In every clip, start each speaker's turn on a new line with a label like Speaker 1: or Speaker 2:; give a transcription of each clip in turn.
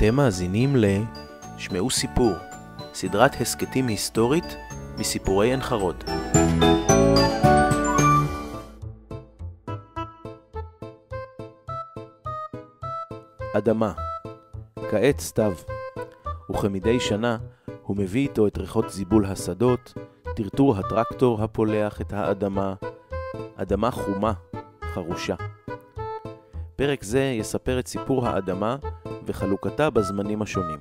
Speaker 1: אתם מאזינים ל... שמעו סיפור, סדרת הסכתים היסטורית מסיפורי עין חרוד. אדמה, כעת סתיו, וכמדי שנה הוא מביא איתו את ריחות זיבול השדות, טרטור הטרקטור הפולח את האדמה, אדמה חומה, חרושה. פרק זה יספר את סיפור האדמה וחלוקתה בזמנים השונים.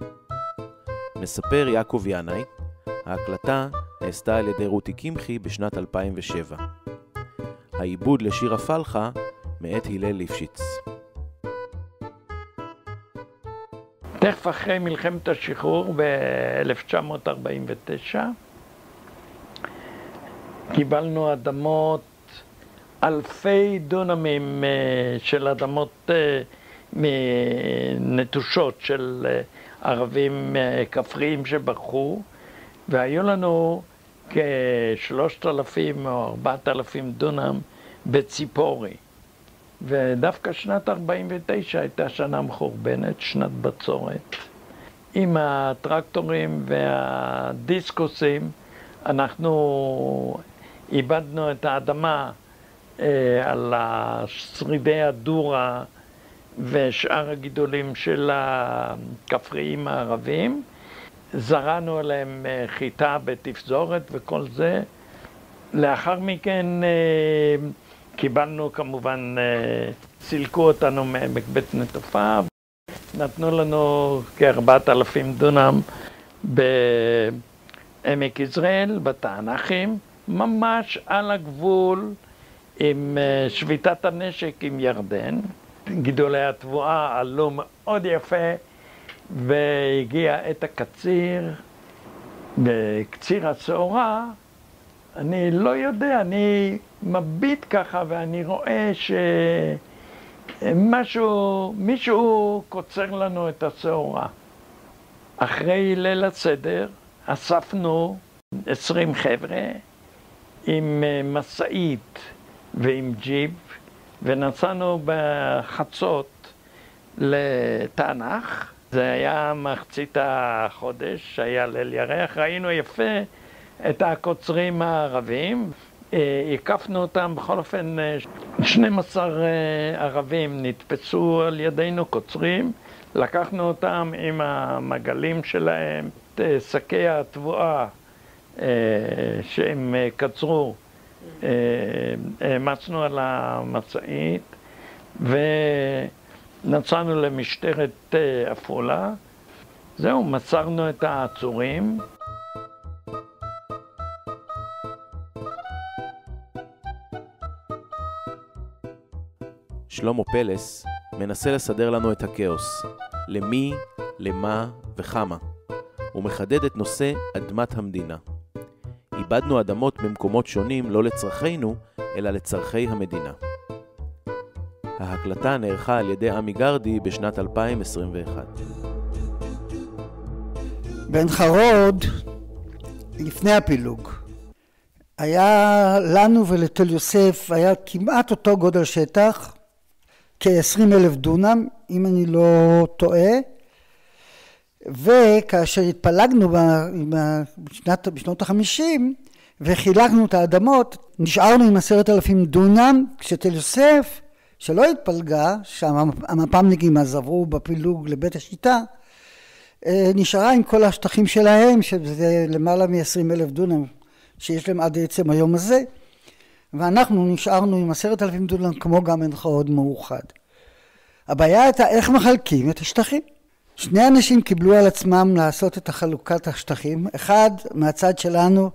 Speaker 1: מספר יעקב ינאי, ההקלטה נעשתה על ידי רותי קמחי בשנת 2007. העיבוד לשיר הפלחה מאת הלל ליפשיץ.
Speaker 2: תכף אחרי מלחמת השחרור ב-1949 קיבלנו אדמות, אלפי דונמים אה, של אדמות אה, נטושות של אה, ערבים כפריים שברחו והיו לנו כשלושת אלפים או ארבעת אלפים דונם בציפורי. ודווקא שנת 49' הייתה שנה מחורבנת, שנת בצורת. עם הטרקטורים והדיסקוסים אנחנו איבדנו את האדמה על שרידי הדורה ושאר הגידולים של הכפריים הערבים. זרענו עליהם אה, חיטה בתפזורת וכל זה. לאחר מכן אה, קיבלנו כמובן, סילקו אותנו מעמק בית נטופה, נתנו לנו כארבעת אלפים דונם בעמק יזרעאל, בתענכים, ממש על הגבול עם שביתת הנשק עם ירדן. גידולי התבואה עלו מאוד יפה והגיע עת הקציר, בקציר הצהרה, אני לא יודע, אני מביט ככה ואני רואה שמשהו, מישהו קוצר לנו את הצהרה. אחרי ליל הסדר אספנו עשרים חבר'ה עם משאית ועם ג'יפ ונסענו בחצות לתענך. זה היה מחצית החודש, היה ליל ירח, ראינו יפה את הקוצרים הערבים, הקפנו אותם, בכל אופן 12 ערבים נתפסו על ידינו קוצרים, לקחנו אותם עם המגלים שלהם, שקי התבואה שהם קצרו, העמצנו על המצעית ונסענו למשטרת עפולה. זהו, מסרנו את העצורים.
Speaker 1: שלמה פלס מנסה לסדר לנו את הכאוס, למי, למה וכמה. הוא מחדד את נושא אדמת המדינה. איבדנו אדמות במקומות שונים לא לצרכינו, אלא לצרכי המדינה. ההקלטה נערכה על ידי עמי גרדי בשנת 2021.
Speaker 3: בן חרוד, לפני הפילוג, היה לנו ולתל יוסף, היה כמעט אותו גודל שטח, כ-20 אלף דונם, אם אני לא טועה, וכאשר התפלגנו בשנת, בשנות החמישים וחילקנו את האדמות, נשארנו עם עשרת אלפים דונם, כשתל יוסף, שלא התפלגה, שהמפ"מניקים אז עברו בפילוג לבית השיטה, נשארה עם כל השטחים שלהם, שזה למעלה מ-20 אלף דונם שיש להם עד עצם היום הזה, ואנחנו נשארנו עם עשרת אלפים דונם כמו גם אין חרוד מאוחד. הבעיה הייתה איך מחלקים את השטחים. שני אנשים קיבלו על עצמם לעשות את החלוקת השטחים. אחד מהצד שלנו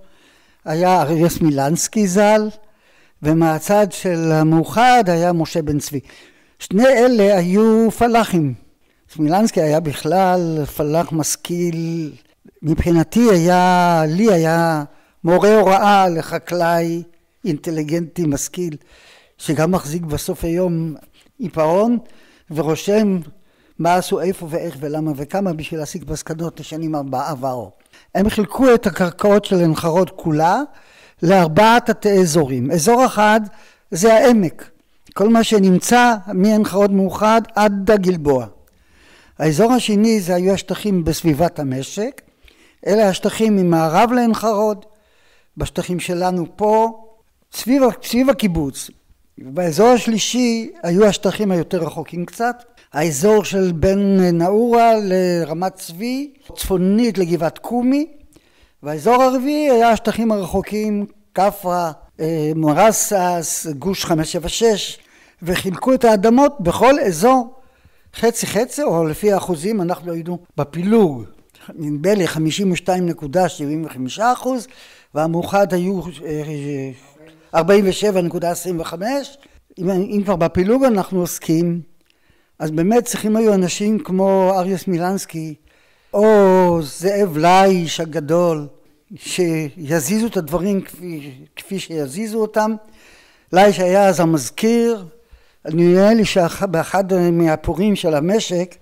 Speaker 3: היה אריה סמילנסקי ז"ל, ומהצד של המאוחד היה משה בן צבי. שני אלה היו פלאחים. סמילנסקי היה בכלל פלאח משכיל, מבחינתי היה, לי היה מורה הוראה לחקלאי אינטליגנטי משכיל, שגם מחזיק בסוף היום עיפרון ורושם מה עשו איפה ואיך ולמה וכמה בשביל להסיק מסקנות לשנים עברו. הם חילקו את הקרקעות של חרוד כולה לארבעת תתי אזורים. אזור אחד זה העמק, כל מה שנמצא מעין חרוד מאוחד עד הגלבוע. האזור השני זה היו השטחים בסביבת המשק, אלה השטחים ממערב לעין בשטחים שלנו פה, סביב, סביב הקיבוץ. באזור השלישי היו השטחים היותר רחוקים קצת, האזור של בין נאעורה לרמת צבי, צפונית לגבעת קומי, והאזור הרביעי היה השטחים הרחוקים, כפרה, אה, מרסס, גוש 576, וחילקו את האדמות בכל אזור. חצי חצי, או לפי האחוזים אנחנו היינו בפילוג, נדמה לי 52.75 אחוז, והמאוחד היו 47.25, אה, אם, אם כבר בפילוג אנחנו עוסקים, אז באמת צריכים היו אנשים כמו אריה סמילנסקי, או זאב לייש הגדול, שיזיזו את הדברים כפי, כפי שיזיזו אותם. לייש היה אז המזכיר, נראה לי שבאחד מהפורים של המשק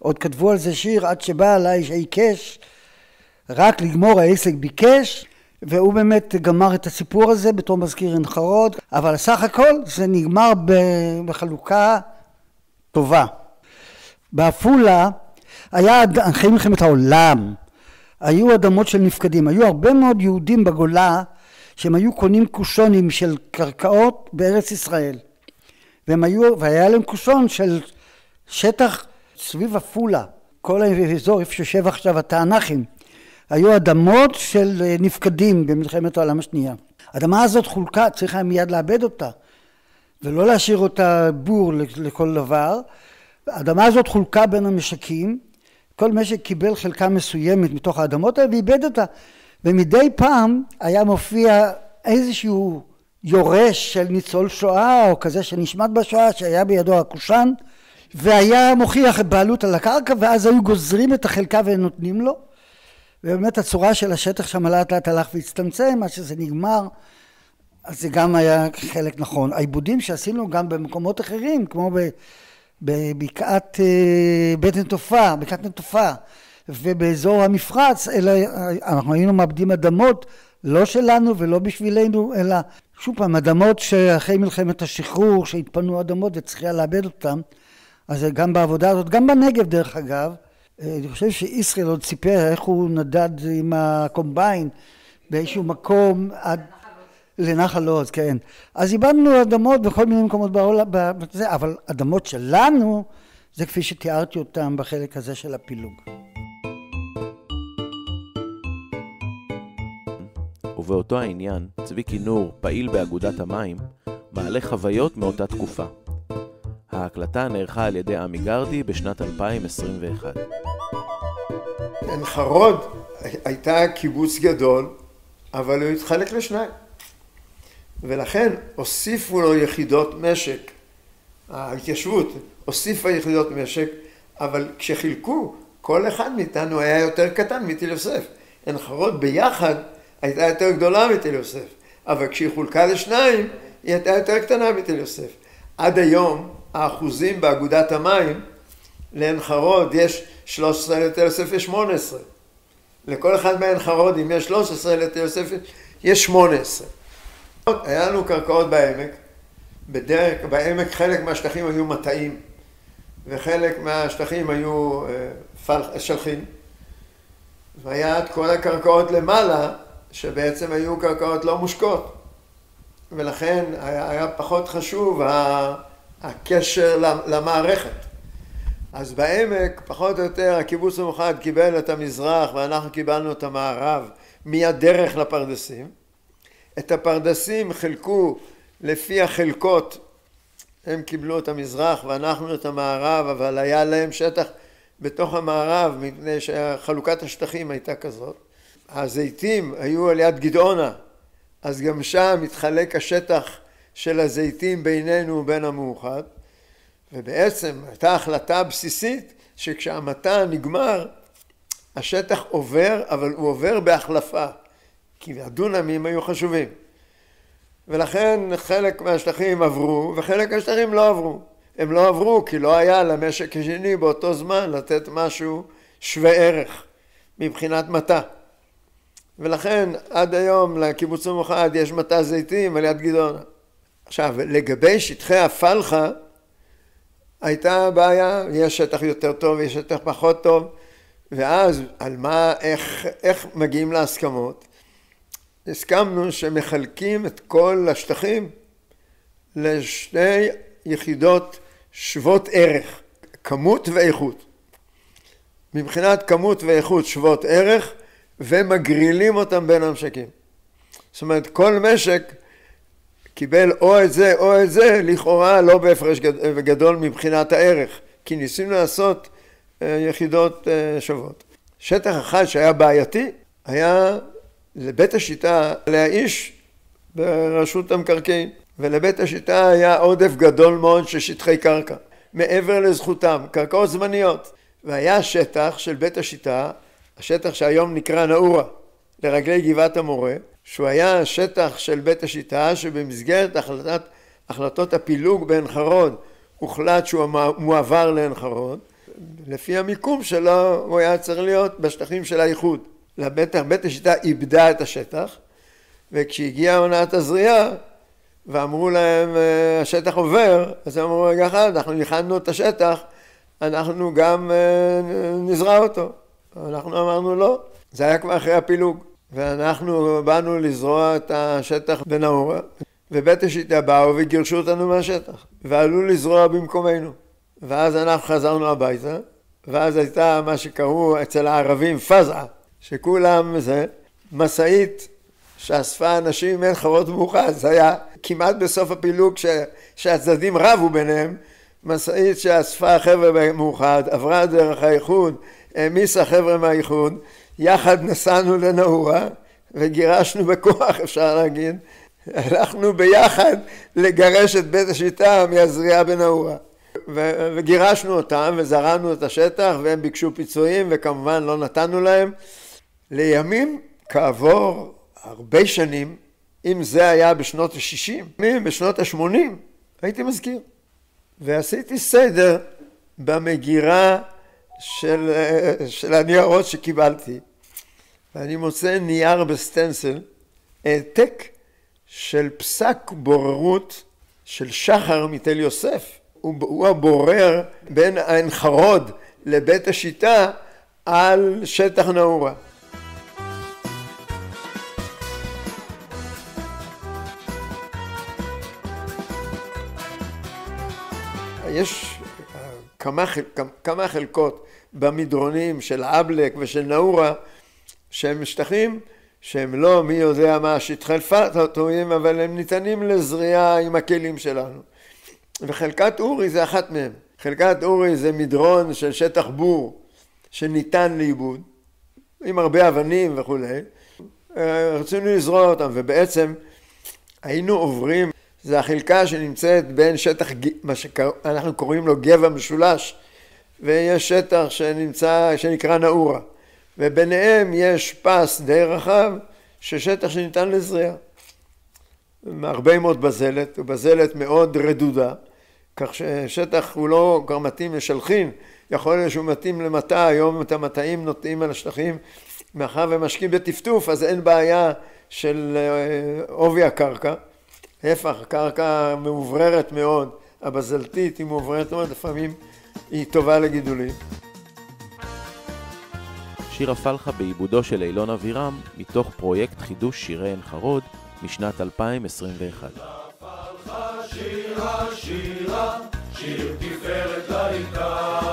Speaker 3: עוד כתבו על זה שיר עד שבא לייש העיקש רק לגמור העסק ביקש והוא באמת גמר את הסיפור הזה בתור מזכיר חרוד אבל סך הכל זה נגמר בחלוקה טובה. בעפולה היה אחרי מלחמת העולם היו אדמות של נפקדים היו הרבה מאוד יהודים בגולה שהם היו קונים קושונים של קרקעות בארץ ישראל והם היו, והיה להם קושון של שטח סביב עפולה, כל האזור איפה שיושב עכשיו התענכים, היו אדמות של נפקדים במלחמת העולם השנייה. האדמה הזאת חולקה, צריך היה מיד לאבד אותה, ולא להשאיר אותה בור לכל דבר. האדמה הזאת חולקה בין המשקים, כל משק קיבל חלקה מסוימת מתוך האדמות האלה ואיבד אותה, ומדי פעם היה מופיע איזשהו יורש של ניצול שואה או כזה שנשמט בשואה שהיה בידו הקושאן והיה מוכיח בעלות על הקרקע ואז היו גוזרים את החלקה ונותנים לו. ובאמת הצורה של השטח שם לאט לאט הלך והצטמצם עד שזה נגמר אז זה גם היה חלק נכון. העיבודים שעשינו גם במקומות אחרים כמו בבקעת אה, בטן תופעה, בקעת נטופה ובאזור המפרץ אלא אנחנו היינו מאבדים אדמות לא שלנו ולא בשבילנו אלא שוב פעם, אדמות שאחרי מלחמת השחרור, שהתפנו אדמות וצריכה לאבד אותן, אז גם בעבודה הזאת, גם בנגב דרך אגב, אה, אני חושב שישראל עוד סיפר איך הוא נדד עם הקומביין באיזשהו מקום עד לנחל עוז, כן. אז איבדנו אדמות בכל מיני מקומות בעולם, אבל אדמות שלנו, זה כפי שתיארתי אותם בחלק הזה של הפילוג.
Speaker 1: ובאותו העניין, צביקי נור, פעיל באגודת המים, מעלה חוויות מאותה תקופה. ההקלטה נערכה על ידי עמי גרדי בשנת 2021.
Speaker 4: עין חרוד הייתה קיבוץ גדול, אבל הוא התחלק לשניים. ולכן הוסיפו לו יחידות משק. ההתיישבות הוסיפה יחידות משק, אבל כשחילקו, כל אחד מאיתנו היה יותר קטן מתל יוסף. עין חרוד ביחד הייתה יותר גדולה מתל יוסף, אבל כשהיא חולקה לשניים, היא הייתה יותר קטנה מתל יוסף. עד היום, האחוזים באגודת המים, לעין חרוד יש 13, לתל יוסף יש 18. לכל אחד מעין חרוד, אם יש 13, לתל יוסף יש 18. היה לנו קרקעות בעמק, בדרך, בעמק חלק מהשטחים היו מטעים, וחלק מהשטחים היו אה, שלחים, והיה את כל הקרקעות למעלה שבעצם היו קרקעות לא מושקות ולכן היה, היה פחות חשוב הקשר למערכת. אז בעמק פחות או יותר הקיבוץ המאוחד קיבל את המזרח ואנחנו קיבלנו את המערב מהדרך לפרדסים. את הפרדסים חילקו לפי החלקות, הם קיבלו את המזרח ואנחנו את המערב, אבל היה להם שטח בתוך המערב מפני שחלוקת השטחים הייתה כזאת. הזיתים היו על יד גדעונה, אז גם שם התחלק השטח של הזיתים בינינו ובין המאוחד, ובעצם הייתה החלטה בסיסית שכשהמטע נגמר, השטח עובר, אבל הוא עובר בהחלפה, כי הדונמים היו חשובים. ולכן חלק מהשטחים עברו וחלק מהשטחים לא עברו. הם לא עברו כי לא היה למשק השני באותו זמן לתת משהו שווה ערך מבחינת מטע. ולכן עד היום לקיבוץ המאוחד יש מטע זיתים על יד גדעונה. עכשיו לגבי שטחי הפלחה הייתה בעיה, יש שטח יותר טוב, יש שטח פחות טוב, ואז על מה, איך, איך מגיעים להסכמות? הסכמנו שמחלקים את כל השטחים לשתי יחידות שוות ערך, כמות ואיכות. מבחינת כמות ואיכות שוות ערך ומגרילים אותם בין המשקים. זאת אומרת כל משק קיבל או את זה או את זה לכאורה לא בהפרש גדול מבחינת הערך כי ניסינו לעשות אה, יחידות אה, שוות. שטח אחד שהיה בעייתי היה לבית השיטה להאיש ברשות המקרקעין ולבית השיטה היה עודף גדול מאוד של שטחי קרקע מעבר לזכותם, קרקעות זמניות. והיה שטח של בית השיטה, השטח שהיום נקרא נאורה לרגלי גבעת המורה שהוא היה שטח של בית השיטה שבמסגרת החלטת, החלטות הפילוג בעין חרוד הוחלט שהוא מועבר לעין חרוד. לפי המיקום שלו הוא היה צריך להיות בשטחים של האיחוד לבטח בית השיטה איבדה את השטח וכשהגיעה עונת הזריעה ואמרו להם אה, השטח עובר אז הם אמרו רגע אחד אנחנו ניחדנו את השטח אנחנו גם אה, נזרע אותו. אנחנו אמרנו לא זה היה כבר אחרי הפילוג. ואנחנו באנו לזרוע את השטח בנאורה ובית השיטה באו וגירשו אותנו מהשטח ועלו לזרוע במקומנו. ואז אנחנו חזרנו הביתה ואז הייתה מה שקראו אצל הערבים פזעה שכולם זה משאית שאספה אנשים אין חוות מאוחד זה היה כמעט בסוף הפילוג ש... שהצדדים רבו ביניהם משאית שאספה חבר'ה מאוחד עברה דרך האיחוד העמיסה חבר'ה מהאיחוד יחד נסענו לנאורה וגירשנו בכוח אפשר להגיד הלכנו ביחד לגרש את בית השיטה מהזריעה בנאורה וגירשנו אותם וזרענו את השטח והם ביקשו פיצויים וכמובן לא נתנו להם לימים כעבור הרבה שנים אם זה היה בשנות ה-60 בשנות ה-80 הייתי מזכיר ועשיתי סדר במגירה של, של הניירות שקיבלתי ואני מוצא נייר בסטנסל, העתק של פסק בוררות של שחר מתל יוסף. הוא, הוא הבורר בין עין חרוד לבית השיטה על שטח נאורה. יש כמה, כמה חלקות במדרונים של אבלק ושל נאורה שהם שטחים שהם לא מי יודע מה שטחי פטויים אבל הם ניתנים לזריעה עם הכלים שלנו. וחלקת אורי זה אחת מהם חלקת אורי זה מדרון של שטח בור שניתן לעיבוד עם הרבה אבנים וכולי רצינו לזרוע אותם ובעצם היינו עוברים זה החלקה שנמצאת בין שטח מה שאנחנו קוראים לו גבע משולש ויש שטח שנמצא שנקרא נאורה. וביניהם יש פס די רחב של שטח שניתן לזריעה. הרבה מאוד בזלת, ובזלת מאוד רדודה, כך ששטח הוא לא כבר מתאים לשלחין, יכול להיות שהוא מתאים למטע, היום את המטעים נוטעים על השטחים, מאחר ומשקים בטפטוף אז אין בעיה של אה, עובי הקרקע, להפך, הקרקע מאובררת מאוד, הבזלתית היא מאובררת מאוד, לפעמים היא טובה לגידולים.
Speaker 1: שיר הפלחה בעיבודו של אילון אבירם, מתוך פרויקט חידוש שירי עין חרוד משנת 2021. שירה שירה, שיר תפארת לעיקר,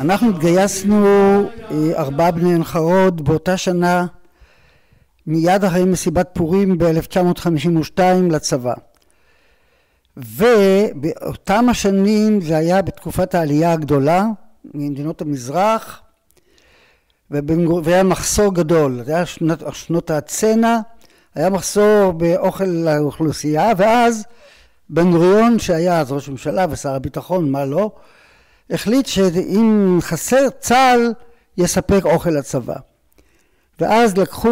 Speaker 3: אנחנו התגייסנו אה, ארבעה בני עין באותה שנה מיד אחרי מסיבת פורים ב-1952 לצבא. ובאותם השנים זה היה בתקופת העלייה הגדולה ממדינות המזרח והיה מחסור גדול, זה היה שנות, שנות הצנע, היה מחסור באוכל לאוכלוסייה ואז בן גוריון שהיה אז ראש ממשלה ושר הביטחון מה לא החליט שאם חסר צה"ל יספק אוכל לצבא. ואז לקחו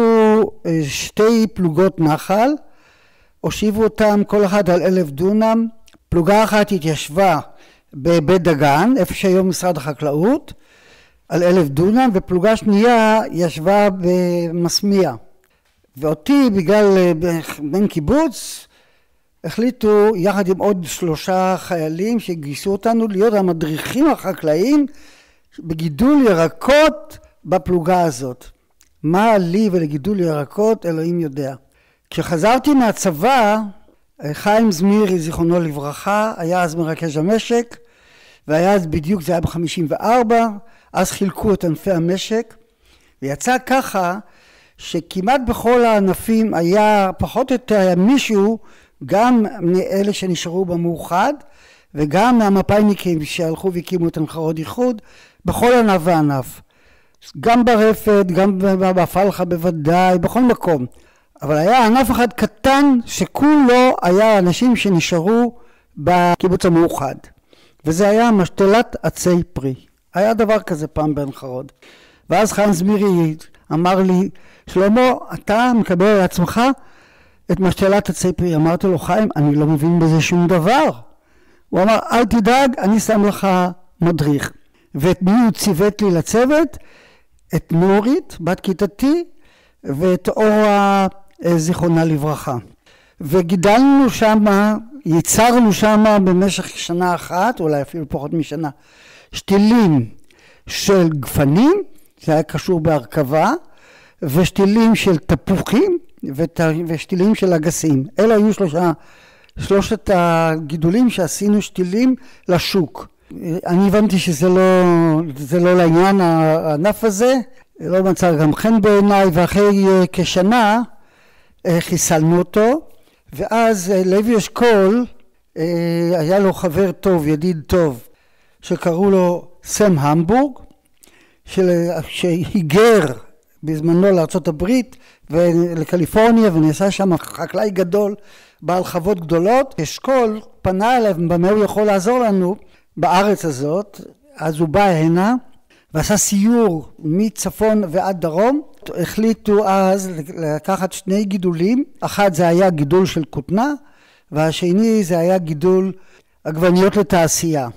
Speaker 3: אה, שתי פלוגות נחל, הושיבו אותם כל אחד על אלף דונם, פלוגה אחת התיישבה בבית דגן, איפה שהיום משרד החקלאות, על אלף דונם, ופלוגה שנייה ישבה במסמיע. ואותי בגלל אה, בן קיבוץ החליטו יחד עם עוד שלושה חיילים שגייסו אותנו להיות המדריכים החקלאיים בגידול ירקות בפלוגה הזאת. מה לי ולגידול ירקות אלוהים יודע. כשחזרתי מהצבא חיים זמירי זיכרונו לברכה היה אז מרכז המשק והיה אז בדיוק זה היה בחמישים וארבע אז חילקו את ענפי המשק ויצא ככה שכמעט בכל הענפים היה פחות או יותר מישהו גם מאלה שנשארו במאוחד וגם מהמפאיניקים שהלכו והקימו את הנחרות איחוד בכל ענף וענף. גם ברפת, גם בפלחה בוודאי, בכל מקום. אבל היה ענף אחד קטן שכולו היה אנשים שנשארו בקיבוץ המאוחד. וזה היה משתלת עצי פרי. היה דבר כזה פעם בעין חרוד ואז חיים זמירי אמר לי שלמה אתה מקבל על עצמך את משתלת עצי פרי אמרתי לו חיים אני לא מבין בזה שום דבר. הוא אמר אל תדאג אני שם לך מדריך. ואת מי הוא ציוות לי לצוות? את נורית בת כיתתי ואת אורה זיכרונה לברכה. וגידלנו שמה ייצרנו שמה במשך שנה אחת אולי אפילו פחות משנה שתילים של גפנים זה היה קשור בהרכבה ושתילים של תפוחים ושתילים של אגסים. אלה היו שלושה שלושת הגידולים שעשינו שתילים לשוק. אני הבנתי שזה לא, זה לא לעניין הענף הזה. לא מצא גם חן בעיניי ואחרי כשנה חיסלנו אותו. ואז לוי אשכול היה לו חבר טוב ידיד טוב שקראו לו סם המבורג שהיגר בזמנו לארה"ב ולקליפורניה ונעשה שם חקלאי גדול בעל חוות גדולות. אשכול פנה אליו במה הוא יכול לעזור לנו בארץ הזאת? אז הוא בא הנה ועשה סיור מצפון ועד דרום. החליטו אז לקחת שני גידולים. אחד זה היה גידול של כותנה והשני זה היה גידול עגבניות לתעשייה.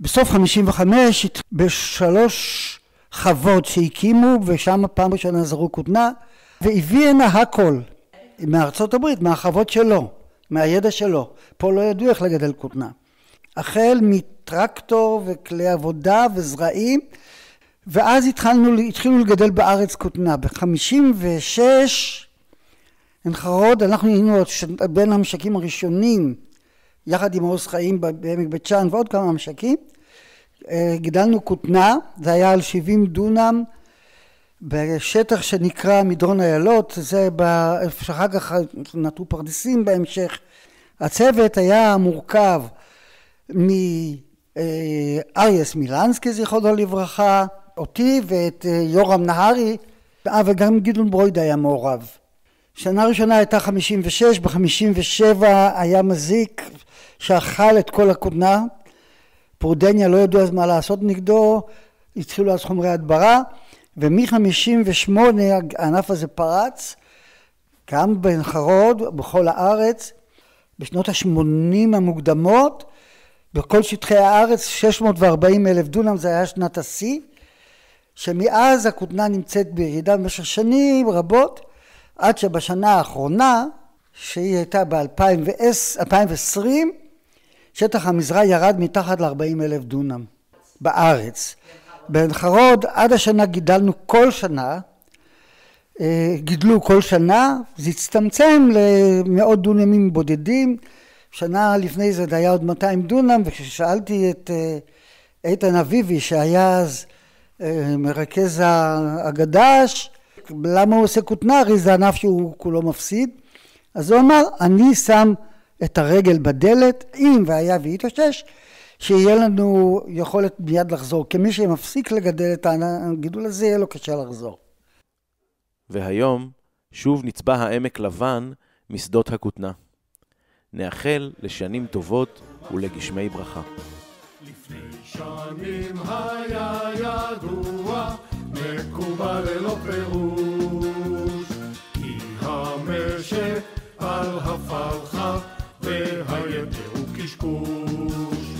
Speaker 3: בסוף חמישים וחמש בשלוש חוות שהקימו ושם פעם ראשונה זרו כותנה והביא הנה הכל מארצות הברית מהחוות שלו מהידע שלו. פה לא ידעו איך לגדל כותנה החל מטרקטור וכלי עבודה וזרעים ואז התחלנו, התחילו לגדל בארץ כותנה בחמישים ושש עין חרוד אנחנו היינו בין המשקים הראשונים יחד עם עוז חיים בעמק בית שאן ועוד כמה משקים גידלנו כותנה זה היה על שבעים דונם בשטח שנקרא מדרון איילות זה איפה שאחר כך נטעו פרדסים בהמשך. הצוות היה מורכב מארייס מילנסקי זיכרונו לברכה אותי ואת יורם נהרי וגם גדעון ברוידה היה מעורב. שנה ראשונה הייתה חמישים ושש בחמישים ושבע היה מזיק שאכל את כל הכותנה פרודניה לא ידעו אז מה לעשות נגדו התחילו אז חומרי הדברה ומחמישים ושמונה הענף הזה פרץ גם בעין חרוד בכל הארץ בשנות השמונים המוקדמות בכל שטחי הארץ 640 אלף דונם זה היה שנת השיא שמאז הכותנה נמצאת בירידה במשך שנים רבות עד שבשנה האחרונה שהיא הייתה ב-2020 שטח המזרע ירד מתחת ל-40 אלף דונם בארץ. בעין חרוד עד השנה גידלנו כל שנה, גידלו כל שנה, זה הצטמצם למאות דונמים בודדים, שנה לפני זה היה עוד 200 דונם וכששאלתי את איתן אביבי שהיה אז מרכז הגד"ש למה הוא עושה כותנה? הרי זה ענף שהוא כולו מפסיד. אז הוא אמר אני שם את הרגל בדלת אם והיה ויתאושש שיהיה לנו יכולת מיד לחזור כי מי שמפסיק לגדל את הגידול הזה יהיה לו קשה לחזור.
Speaker 1: והיום שוב נצבע העמק לבן משדות הכותנה. נאחל לשנים טובות ולגשמי ברכה. לפני
Speaker 5: שנים היה ידוע, מקובל ללא פירוש, כי המשק על הפלחה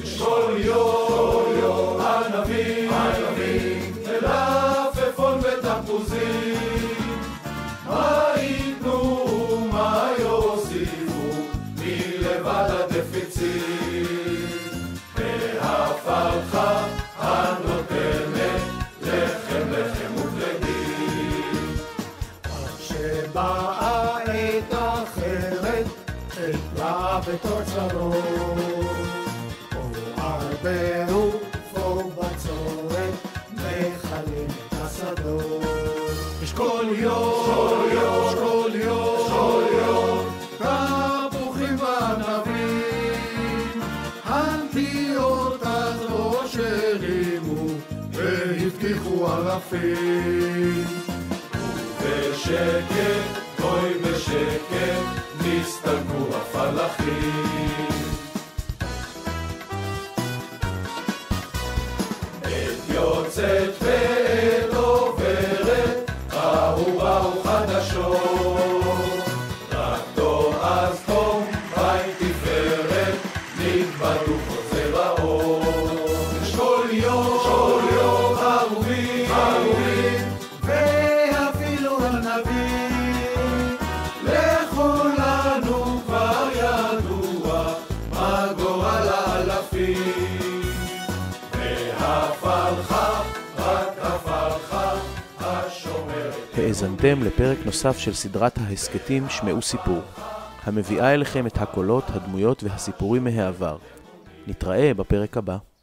Speaker 5: קשקוש. כל יום ענבים, מלפפון ותפוזים, מה ייתנו ומה יוסיפו מלבד הדפיציט. והפלחה הנותנת לחם לחם ופלגים. עד שבאה עת אחרת, עת רע בתור צרות. או ערברו פה בצורת, מכלים את השדות. יש כל יום, כל יום, כל יום, כל יום, תפוחים וענבים, הנטיעות אז ראש הרימו, והבטיחו אלפים. בשקט, בואי בשקט, נסתלקו הפלחים.
Speaker 1: האזנתם לפרק נוסף של סדרת ההסכתים שמעו סיפור, המביאה אליכם את הקולות, הדמויות והסיפורים מהעבר. נתראה בפרק הבא.